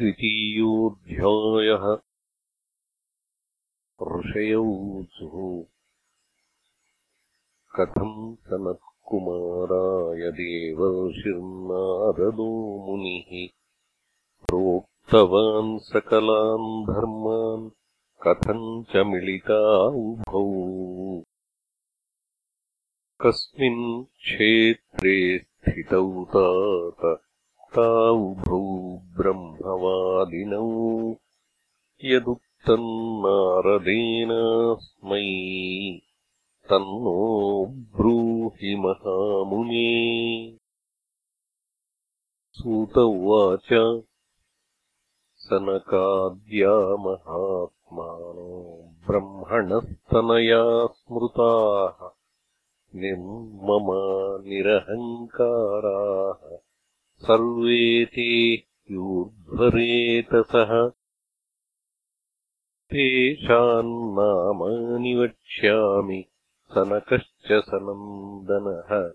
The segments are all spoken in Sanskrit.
द्वितीयोऽध्यायः। ऋषयौचुः कथम् सनत्कुमाराय देवर्षिर्नारदो मुनिः? प्रोक्तवान् सकलान् धर्मान् कथम् च मिलिता उभौ? कस्मिन् क्षेत्रे स्थितौ तात उभौ ब्रह्मवादिनौ यदुक्तम् नारदेनास्मै तन्नो ब्रूहि महामुने। सूत उवाच सनकाद्या महात्मानो ब्रह्मणस्तनया स्मृताः निर्ममा निरहङ्काराः सर्वे ते यूर्ध्वरेतसः तेषाम् नामानि वक्ष्यामि सनकश्च सनन्दनः।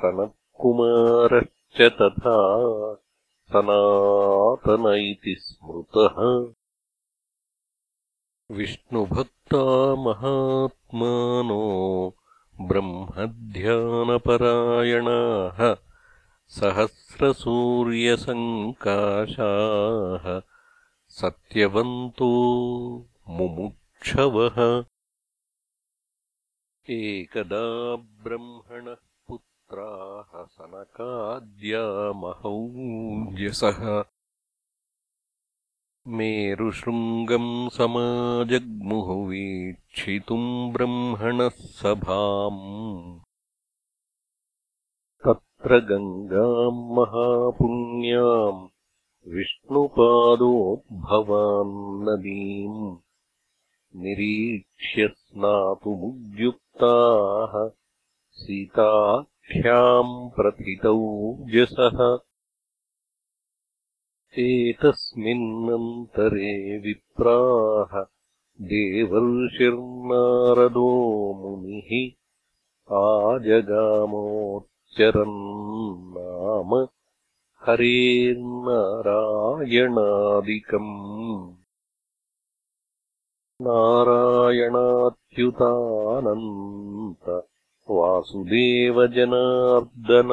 सनत्कुमारश्च तथा सनातन इति स्मृतः। विष्णुभक्ता महात्मानो ब्रह्मध्यानपरायणाः सहस्रसूर्यसङ्काशाः सत्यवन्तो मुमुक्षवः। एकदा ब्रह्मणः पुत्राः सनकाद्यामहौजसः मेरुशृङ्गम् समाजग्मुः वीक्षितुम् ब्रह्मणः सभाम् तत्र गङ्गाम् महापुण्याम् विष्णुपादोद्भवाम् नदीम् निरीक्ष्य स्नातुमुद्युक्ताः सीताख्याम् प्रथितौ जसः एतस्मिन्नन्तरे विप्राः देवर्षिर्नारदो मुनिः आजगामोच्चरन् नाम हरेर्नारायणादिकम् नारायणाच्युतानन्त वासुदेवजनार्दन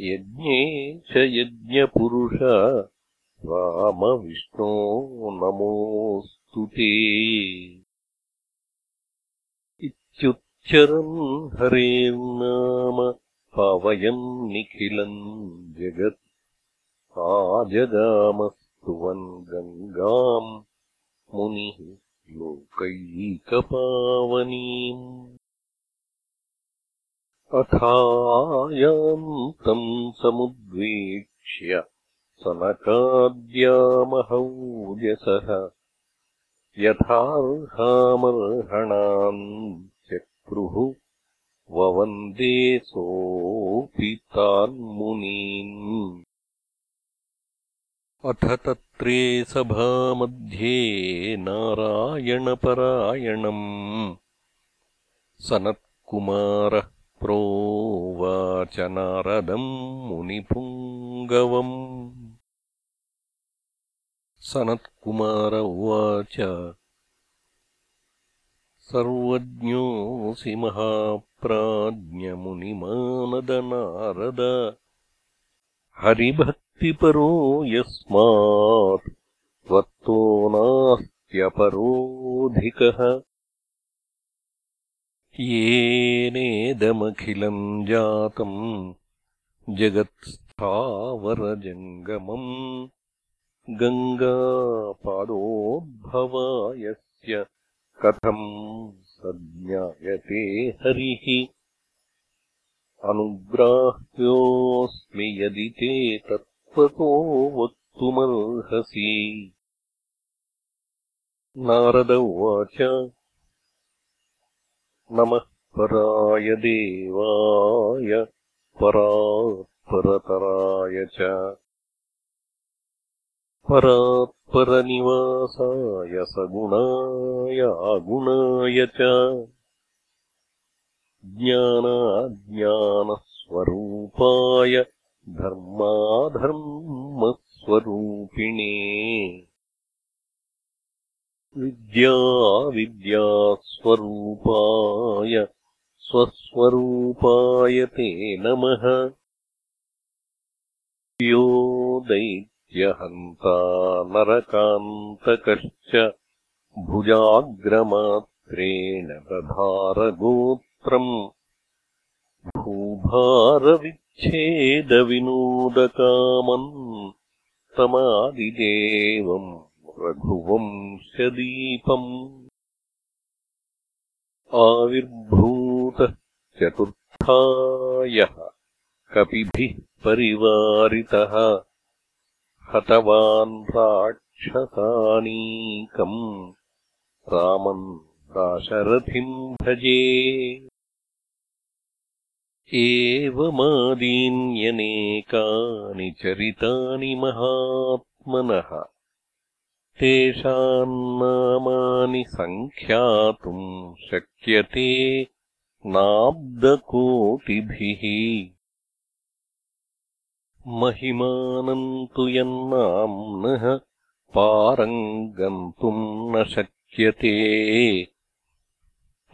यज्ञे च यज्ञपुरुष रामविष्णो नमोऽस्तु ते। इत्युच्चरन् हरेर्नाम पावयम् निखिलम् जगत् आजगामस्तुवन् गङ्गाम् मुनिः लोकैकपावनीम्। अथायान्तम् समुद्वीक्ष्य सनकाद्यामहौजसः यथार्हामर्हणान् चक्रुः ववन्दे सोऽपि तान्मुनीन् अथ तत्रे सभामध्ये नारायणपरायणम्। सनत्कुमारः प्रोवाच नारदम् मुनिपुङ्गवम्। सनत्कुमार उवाच। सर्वज्ञोऽसि महाप्राज्ञमुनिमानदनारद हरिभक्तिपरो यस्मात् त्वत्तो नास्त्यपरोऽधिकः। येनेदमखिलम् जातम् जगत्स्थावरजङ्गमम् गङ्गापादोद्भवायस्य कथम् स ज्ञायते हरिः। अनुग्राह्योऽस्मि यदि ते तत्त्वतो वक्तुमर्हसि। नारद उवाच नमः पराय देवाय परात्परतराय च परात्परनिवासाय सगुणाय अगुणाय च ज्ञानाज्ञानस्वरूपाय धर्माधर्मविनाशाय नामस्वरूपिणे विद्याविद्यास्वरूपाय स्वस्वरूपाय ते नमः। यो दैत्यहन्ता नरकान्तकश्च भुजाग्रमात्रेण दधारगोत्रम् भूभारविच्छेदविनोदकामन् तमादिदेवम् रघुवंशदीपम् आविर्भूतः चतुर्थायः कपिभिः परिवारितः हतवान् राक्षसानीकम् रामम् दाशरथिम् भजे। एवमादीन्यनेकानि चरितानि महात्मनः। तेषाम् नामानि सङ्ख्यातुम् शक्यते नाब्दकोटिभिः महिमानम् तु यन्नाम्नः पारम् गन्तुम् न शक्यते।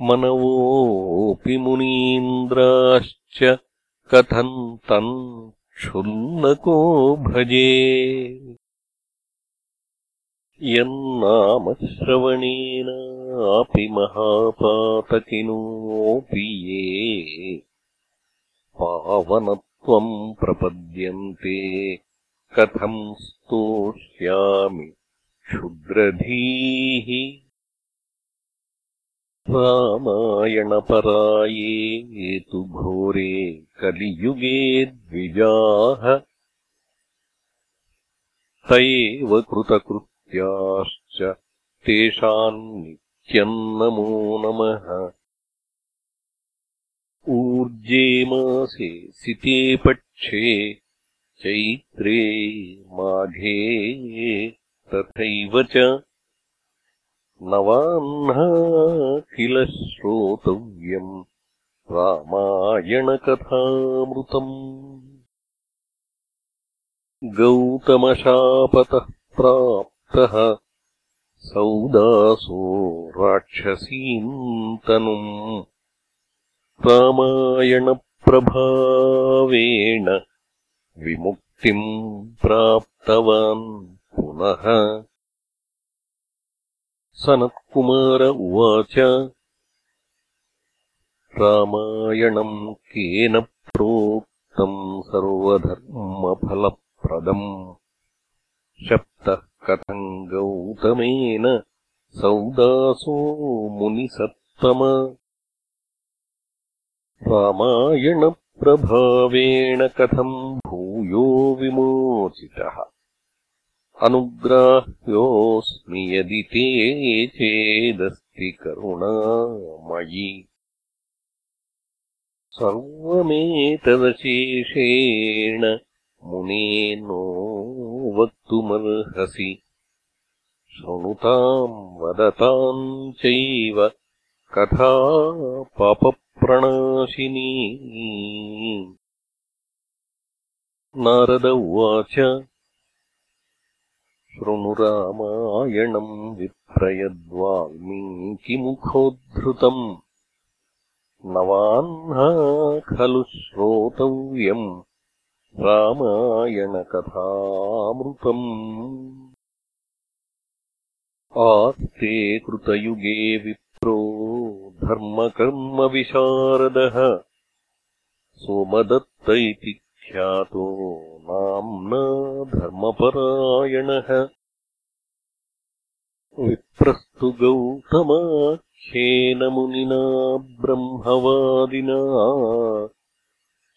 मनवोऽपि मुनीन्द्राश्च कथम् तम् क्षुल्लको भजे। यन्नामश्रवणेनापि महापातकिनोऽपि ये पावनत्वम् प्रपद्यन्ते। कथम् स्तोष्यामि क्षुद्रधीः। रामायणपराये तु घोरे कलियुगे द्विजाः। त एव कृतकृत्याश्च तेषाम् नित्यम् नमो नमः ऊर्जे मासे सिते पक्षे चैत्रे माघे तथैव च किल श्रोतव्यम् रामायणकथामृतम्। गौतमशापतः प्राप्तः सौदासो राक्षसीम् तनुम् रामायणप्रभावेण विमुक्तिम् प्राप्तवान् पुनः। सनत्कुमार उवाच रामायणम् केन प्रोक्तम् सर्वधर्मफलप्रदम्। शप्तः कथम् गौतमेन सौदासो मुनिसत्तम रामायणप्रभावेण कथम् भूयो विमोचितः। अनुग्राह्योऽस्मि यदि ते चेदस्ति करुणा मयि सर्वमेतदशेषेण मुने नो वक्तुमर्हसि। शृणुताम् वदताम् चैव कथा पापप्रणाशिनी नारद उवाच शृणुरामायणम् विप्रयद्वाल्मीकिमुखोद्धृतम्। नवाह्ना खलु श्रोतव्यम्। रामायणकथामृतम्। आस्ते कृतयुगे विप्रो धर्मकर्मविशारदः। सोमदत्त इति ख्यातो नाम्ना धर्मपरायणः। विप्रस्तु गौतमाख्येन मुनिना ब्रह्मवादिना।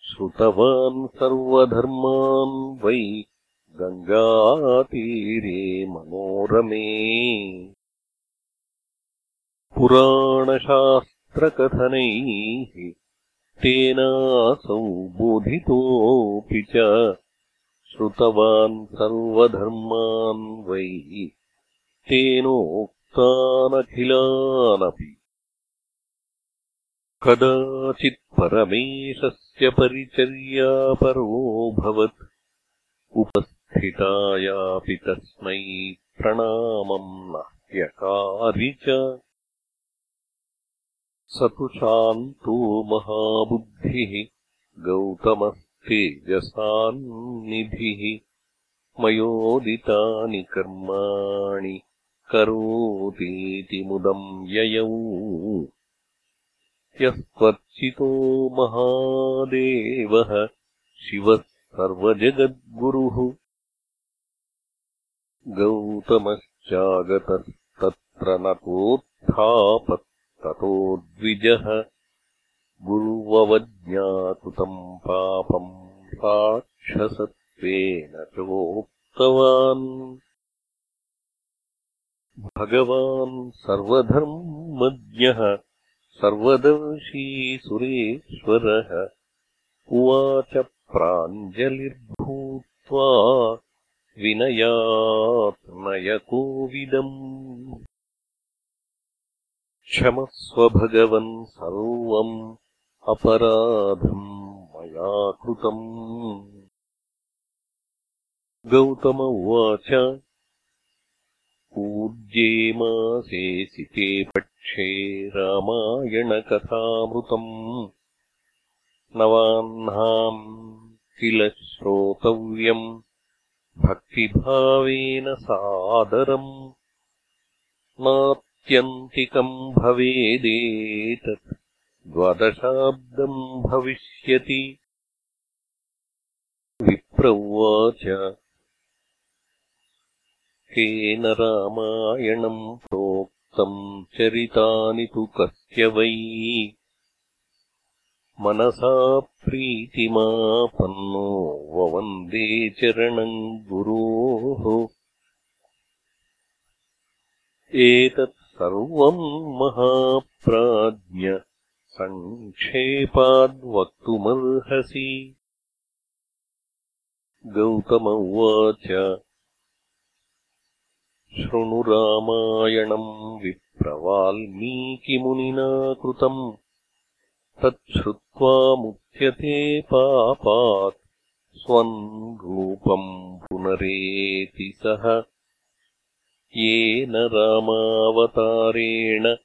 श्रुतवान् सर्वधर्मान् वै गङ्गातीरे मनोरमे पुराणशास्त्रकथनैः तेनासौ बोधितोऽपि च श्रुतवान् सर्वधर्मान् वै तेनोक्तानखिलानपि। कदाचित्परमेशस्य परिचर्यापरोऽभवत् स्थितायापि तस्मै प्रणामम् न ह्यकारि च स तु शान्तो महाबुद्धिः गौतमस्तेजसान्निधिः मयोदितानि कर्माणि करोतीति मुदम् ययौ। यस्त्वर्चितो महादेवः शिवः सर्वजगद्गुरुः गौतमश्चागतस्तत्र नतोत्थापत्ततो द्विजः गुर्ववज्ञाकृतम् पापम् राक्षसत्वेन चोक्तवान् भगवान् सर्वधर्मज्ञः सर्वदर्शी सुरेश्वरः उवाच प्राञ्जलिर्भूत्वा विनयात्नयकोविदम् क्षमस्व भगवन् सर्वम् अपराधम् मया कृतम्। गौतम उवाच पूज्ये मासे सिते पक्षे रामायणकथामृतम्। नवाह्नाम् किल श्रोतव्यम् भक्तिभावेन सादरम् नात्यन्तिकम् भवेदेतत् द्वादशाब्दम् भविष्यति। विप्रौवाच केन रामायणम् प्रोक्तम् चरितानि तु कस्य वै? मनसा प्रीतिमापन्नो ववन्दे चरणम् गुरोः। एतत् सर्वम् महाप्राज्ञ सङ्क्षेपाद्वक्तुमर्हसि। गौतम उवाच शृणु रामायणम् विप्रवाल्मीकिमुनिना कृतम् तच्छ्रुत्वा मुच्यते पापात् स्वम् रूपम् पुनरेति सः येन रामावतारेण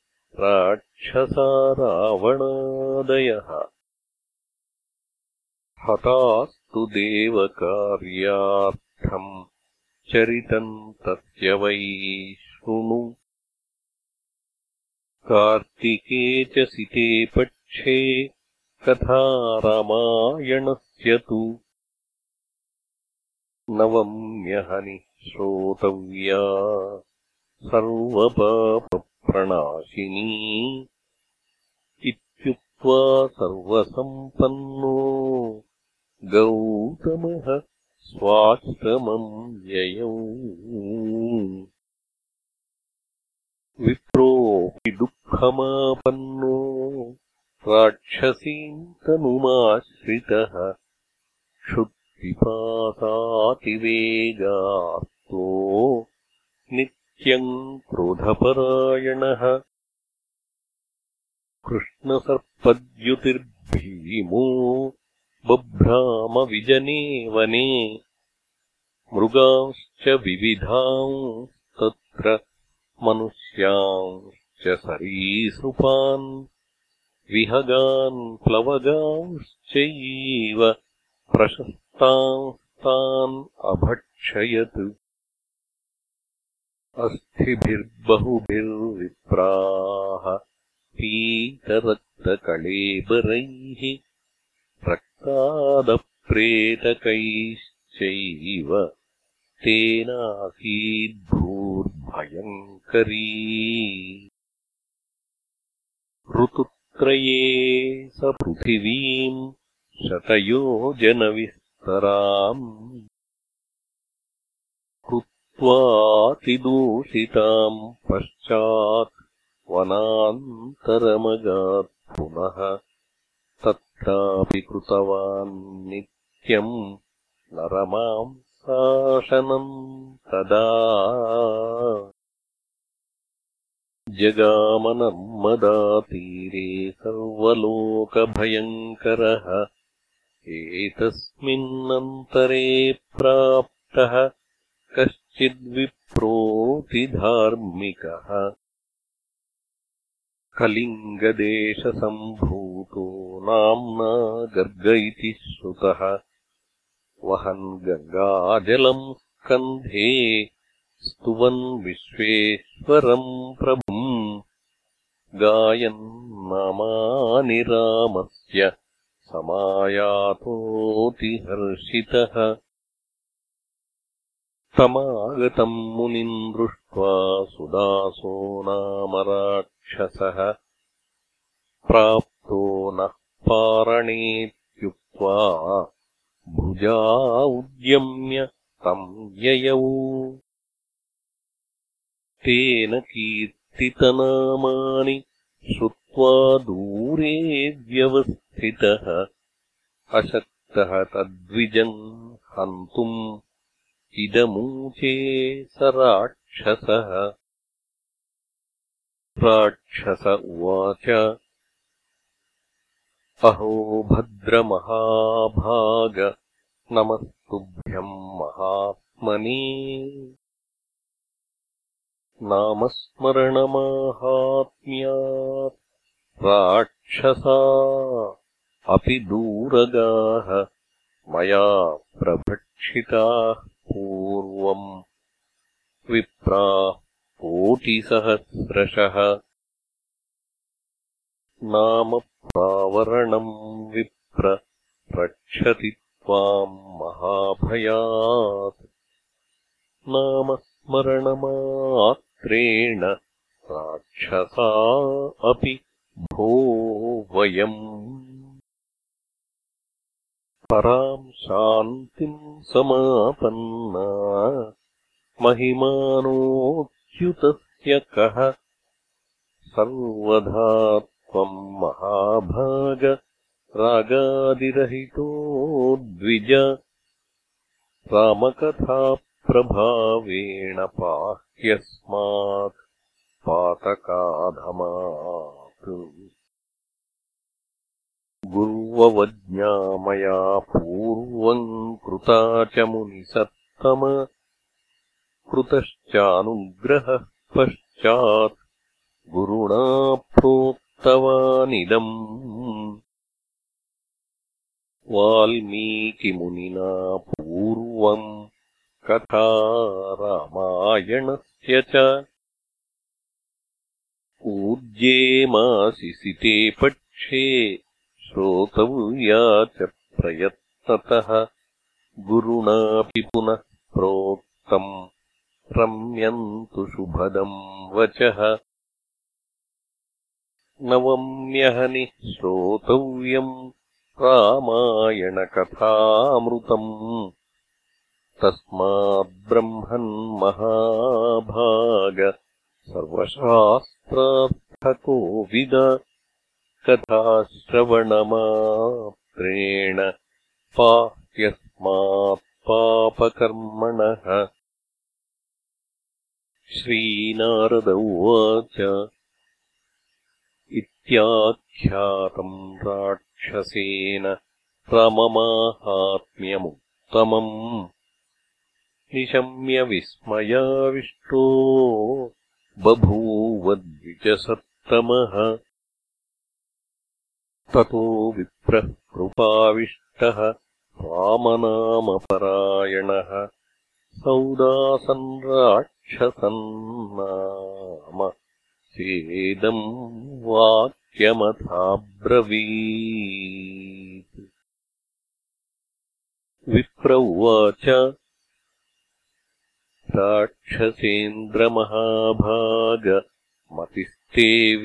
राक्षसा रावणादयः। हतास्तु देवकार्यार्थम् चरितम् तस्य वै शृणु। कार्तिके च सिते पक्षे कथा रामायणस्य तु। नवम्यहनि श्रोतव्या सर्वपापप्रणाशिनी इत्युक्त्वा सर्वसम्पन्नो गौतमः स्वाश्रमम् ययौ विप्रोऽपि दुःखमापन्नो राक्षसीम् तनुमाश्रितः क्षुत्पिपासातिवेगार्तो नित्यम् क्रोधपरायणः। कृष्णसर्पद्युतिर्भीमो बभ्रामविजने वने मृगांश्च विविधांस्तत्र मनुष्यांश्च सरीसृपान्। विहगान् प्लवगांश्चैव प्रशस्तांस्तान् अभक्षयत् अस्थिभिर्बहुभिर्विप्राः पीतरक्तकळेबरैः रक्तादप्रेतकैश्चैव तेनासीद्भूर्भयङ्करी। ऋतुत्रये स पृथिवीम् शतयोजनविस्तराम् कृत्वातिदूषिताम् पश्चात् वनान्तरमगात् पुनः तत्रापि कृतवान् नित्यम् नरमांसाशनम् तदा। जगामनर्मदातीरे सर्वलोकभयङ्करः एतस्मिन्नन्तरे प्राप्त दृष्टः कश्चिद्विप्रोतिधार्मिकः कलिङ्गदेशसम्भूतो नाम्ना गर्ग इति श्रुतः। वहन् गङ्गाजलम् स्कन्धे स्तुवन् विश्वेश्वरम् प्रभुम्। गायन् नामानि रामस्य समायातोऽतिहर्षितः तमागतम् मुनिम् दृष्ट्वा सुदासो नाम राक्षसः। प्राप्तो नः पारणेत्युक्त्वा भुजा उद्यम्य तम् ययौ तेन कीर्तितनामानि श्रुत्वा दूरे व्यवस्थितः। अशक्तः तद्विजन् हन्तुम् इदमूचे स राक्षसः। राक्षस उवाच अहो भद्रमहाभाग नमस्तुभ्यम् महात्मने। नामस्मरणमाहात्म्यात् राक्षसा अपि दूरगाः मया प्रभक्षिताः पूर्वम् विप्राः कोटिसहस्रशः। नाम प्रावरणम् विप्र रक्षति त्वाम् महाभयात्। नामस्मरणमात्रेण राक्षसा अपि भो वयम् पराम् शान्तिम् समापन्ना। महिमानोऽच्युतस्य कः? सर्वधा त्वम् महाभाग रागादिरहितो द्विज। रामकथाप्रभावेण पाह्यस्मात् पातकाधमात् गुर्ववज्ञामया पूर्वम् कृता च मुनिसत्तम कृतश्चानुग्रहः पश्चात् गुरुणा प्रोक्तवानिदम् वाल्मीकिमुनिना पूर्वम् कथा रामायणस्य च। ऊर्जेमासिसिते पक्षे श्रोतव्या च प्रयत्नतः गुरुणापि पुनः प्रोक्तम्। रम्यन्तु शुभदम् वचः। नवम्यहनिः श्रोतव्यम् रामायणकथामृतम्। तस्माद्ब्रह्मन् महाभाग। सर्वशास्त्रार्थको विद कथाश्रवणमात्रेण पाह्यस्मात्पापकर्मणः। श्रीनारद उवाच इत्याख्यातम् राक्षसेन राममाहात्म्यमुत्तमम्। निशम्य विस्मयाविष्टो बभूवद्विजसत्तमः ततो विप्रः कृपाविष्टः रामनामपरायणः सौदासन् राक्षसन् नाम। सेदम् वाक्यमथाब्रवीत्। विप्र उवाच राक्षसेन्द्रमहाभाग मतिस्ते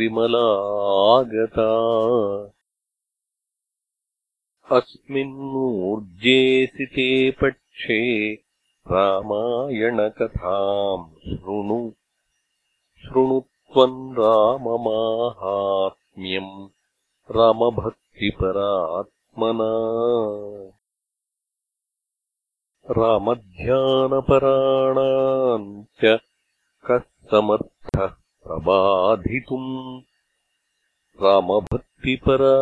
विमलागता अस्मिन्नूर्जेसिते पक्षे रामायणकथाम् शृणु। शृणु त्वम् राममाहात्म्यम् रामभक्तिपरात्मना। रामध्यानपराणाम् च कः समर्थः प्रबाधितुम्। रामभक्तिपरा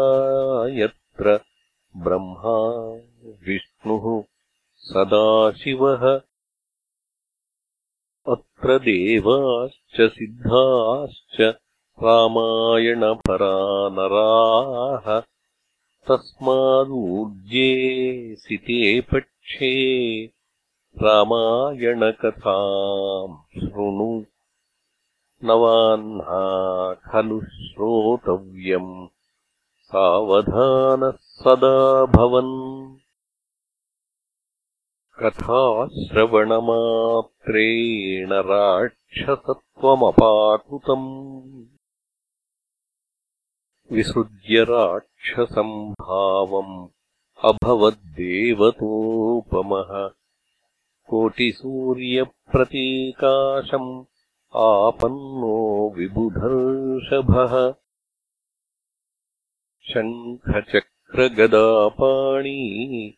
यत्र ब्रह्मा विष्णुः सदाशिवः। अत्र देवाश्च सिद्धाश्च रामायणपरा नराः तस्मादूर्जे सिते पक्षे रामायणकथाम् शृणु। नवाह्ना खलु श्रोतव्यम् सावधानः सदा भवन् कथाश्रवणमात्रेण राक्षसत्वमपाकृतम् विसृज्य राक्षसम् भावम् अभवद्देवतोपमः। कोटिसूर्यप्रतीकाशम् आपन्नो विबुधर्षभः शङ्खचक्रगदापाणी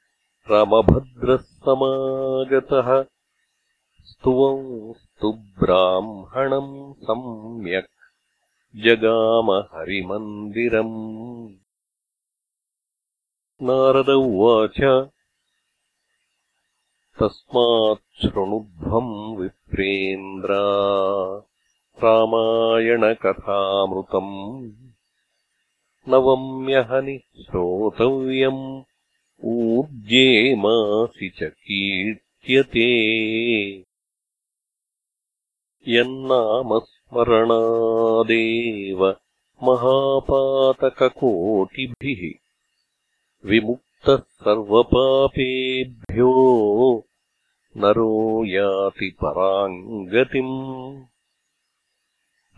रामभद्रः समागतः स्तुवंस्तु ब्राह्मणम् सम्यक्। जगाम हरिमन्दिरम्। नारद उवाच तस्माच्छृणुध्वम् विप्रेन्द्रा। रामायणकथामृतम् नवम्यहनि श्रोतव्यम्। ऊर्जेमासि च कीर्त्यते। यन्नामस्मरणादेव महापातककोटिभिः। विमुक्तः सर्वपापेभ्यो नरो याति पराम् गतिम्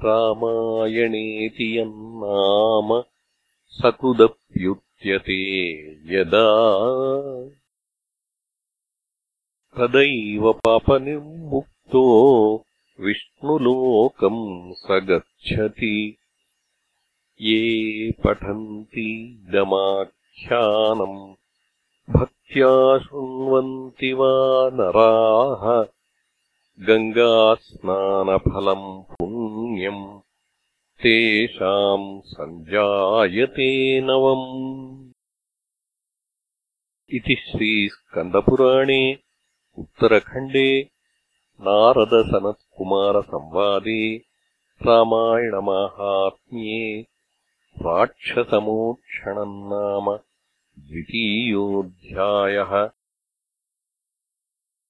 रामायणेति यन्नाम सकृदप्युच्यते यदा तदैव पापनिर्मुक्तो विष्णुलोकम् स गच्छति ये पठन्तीदमाख्यानम् भक्त्या शृण्वन्ति वा नराः गङ्गास्नानफलम् पुण्यम् तेषाम् सञ्जायते नवम्। इति श्रीस्कन्दपुराणे उत्तरखण्डे नारदसनत्कुमारसंवादे रामायणमाहात्म्ये राक्षसमोक्षणम् नाम द्वितीयोऽध्यायः